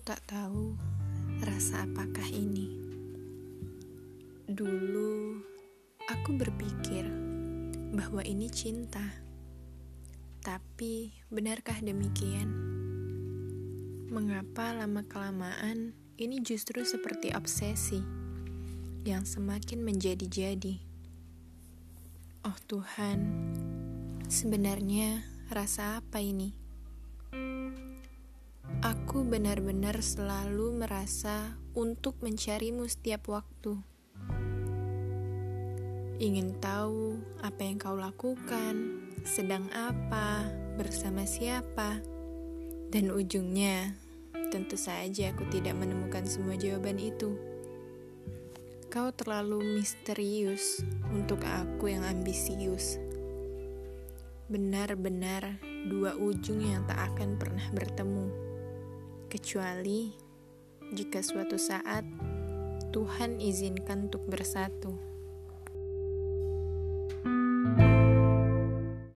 tak tahu rasa apakah ini. Dulu aku berpikir bahwa ini cinta. Tapi benarkah demikian? Mengapa lama-kelamaan ini justru seperti obsesi yang semakin menjadi-jadi? Oh Tuhan, sebenarnya rasa apa ini? Aku benar-benar selalu merasa untuk mencarimu setiap waktu. Ingin tahu apa yang kau lakukan, sedang apa, bersama siapa, dan ujungnya tentu saja aku tidak menemukan semua jawaban itu. Kau terlalu misterius untuk aku yang ambisius. Benar-benar dua ujung yang tak akan pernah bertemu kecuali jika suatu saat Tuhan izinkan untuk bersatu.